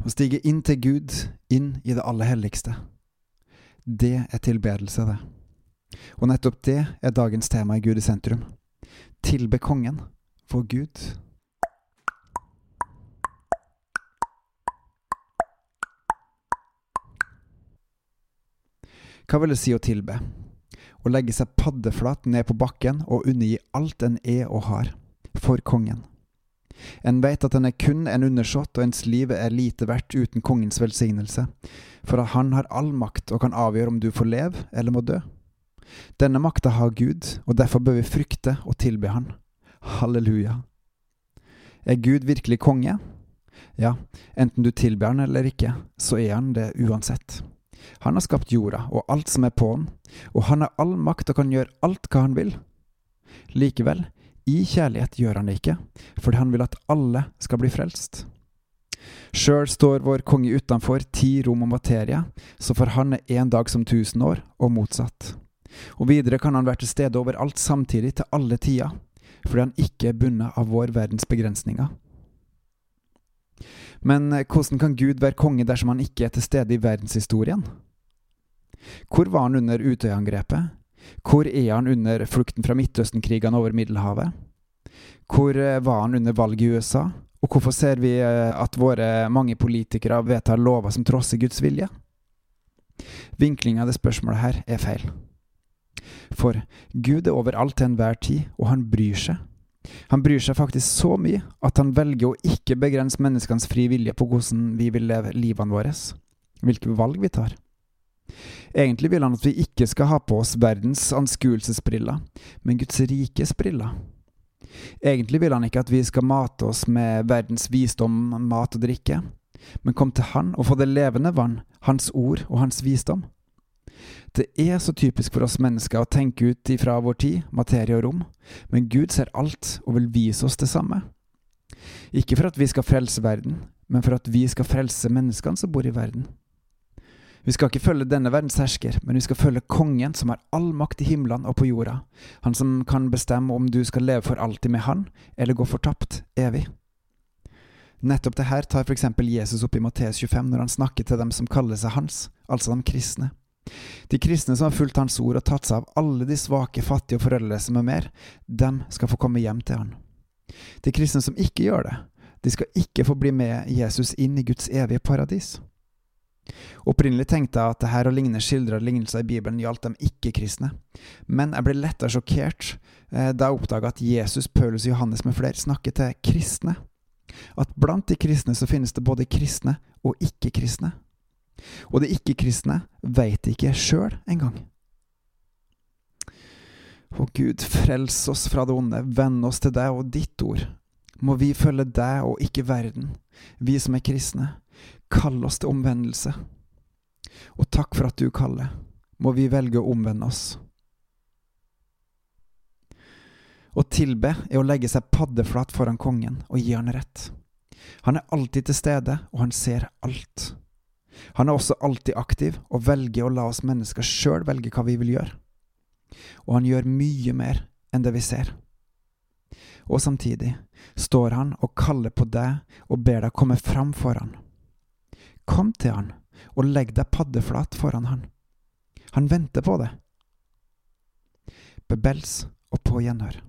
Å stige inn til Gud, inn i det aller helligste. Det er tilbedelse, det. Og nettopp det er dagens tema i Gud i sentrum. Tilbe kongen, for Gud. Hva vil det si å tilbe? Å legge seg paddeflat ned på bakken og undergi alt en er og har, for kongen. En veit at en er kun en undersått, og ens liv er lite verdt uten kongens velsignelse, for at han har all makt og kan avgjøre om du får leve eller må dø. Denne makta har Gud, og derfor bør vi frykte og tilbe Han. Halleluja. Er Gud virkelig konge? Ja, enten du tilber Han eller ikke, så er Han det uansett. Han har skapt jorda og alt som er på den, og han har all makt og kan gjøre alt hva han vil. Likevel, i kjærlighet gjør han det ikke, fordi han vil at alle skal bli frelst. Sjøl står vår konge utenfor ti rom og materie, så for han er én dag som tusen år, og motsatt. Og videre kan han være til stede overalt samtidig til alle tider, fordi han ikke er bundet av vår verdens begrensninger. Men eh, hvordan kan Gud være konge dersom han ikke er til stede i verdenshistorien? Hvor var han under Utøya-angrepet? Hvor er han under flukten fra Midtøsten-krigene over Middelhavet? Hvor eh, var han under valget i USA? Og hvorfor ser vi eh, at våre mange politikere vedtar lover som trosser Guds vilje? Vinklinga av det spørsmålet her er feil. For Gud er overalt til enhver tid, og han bryr seg. Han bryr seg faktisk så mye at han velger å ikke begrense menneskenes fri vilje på hvordan vi vil leve livene våre, hvilke valg vi tar. Egentlig vil han at vi ikke skal ha på oss verdens anskuelsesbriller, men Guds rikes briller. Egentlig vil han ikke at vi skal mate oss med verdens visdom, mat og drikke, men kom til Han og få det levende vann, Hans ord og Hans visdom. Det er så typisk for oss mennesker å tenke ut ifra vår tid, materie og rom, men Gud ser alt og vil vise oss det samme. Ikke for at vi skal frelse verden, men for at vi skal frelse menneskene som bor i verden. Vi skal ikke følge denne verdens hersker, men vi skal følge kongen som har all makt i himmelen og på jorda, han som kan bestemme om du skal leve for alltid med han, eller gå fortapt evig. Nettopp det her tar for eksempel Jesus opp i Matteus 25 når han snakker til dem som kaller seg hans, altså de kristne. De kristne som har fulgt Hans ord og tatt seg av alle de svake, fattige og foreldreløse med mer, dem skal få komme hjem til Han. De kristne som ikke gjør det, de skal ikke få bli med Jesus inn i Guds evige paradis. Opprinnelig tenkte jeg at det her lignende ligne skildra lignelser i Bibelen gjaldt de ikke-kristne, men jeg ble lettere sjokkert eh, da jeg oppdaga at Jesus, Paulus og Johannes med flere snakker til kristne. At blant de kristne så finnes det både kristne og ikke-kristne. Og de ikke-kristne veit det ikke sjøl engang. Å Gud, frels oss fra det onde, venn oss til deg og ditt ord. Må vi følge deg og ikke verden, vi som er kristne. Kall oss til omvendelse. Og takk for at du kaller. Må vi velge å omvende oss. Å tilbe er å legge seg paddeflat foran kongen og gi han rett. Han er alltid til stede, og han ser alt. Han er også alltid aktiv og velger å la oss mennesker sjøl velge hva vi vil gjøre. Og han gjør mye mer enn det vi ser. Og samtidig står han og kaller på deg og ber deg komme fram for han. Kom til han og legg deg paddeflat foran han. Han venter på det. Bebels og på gjenhør.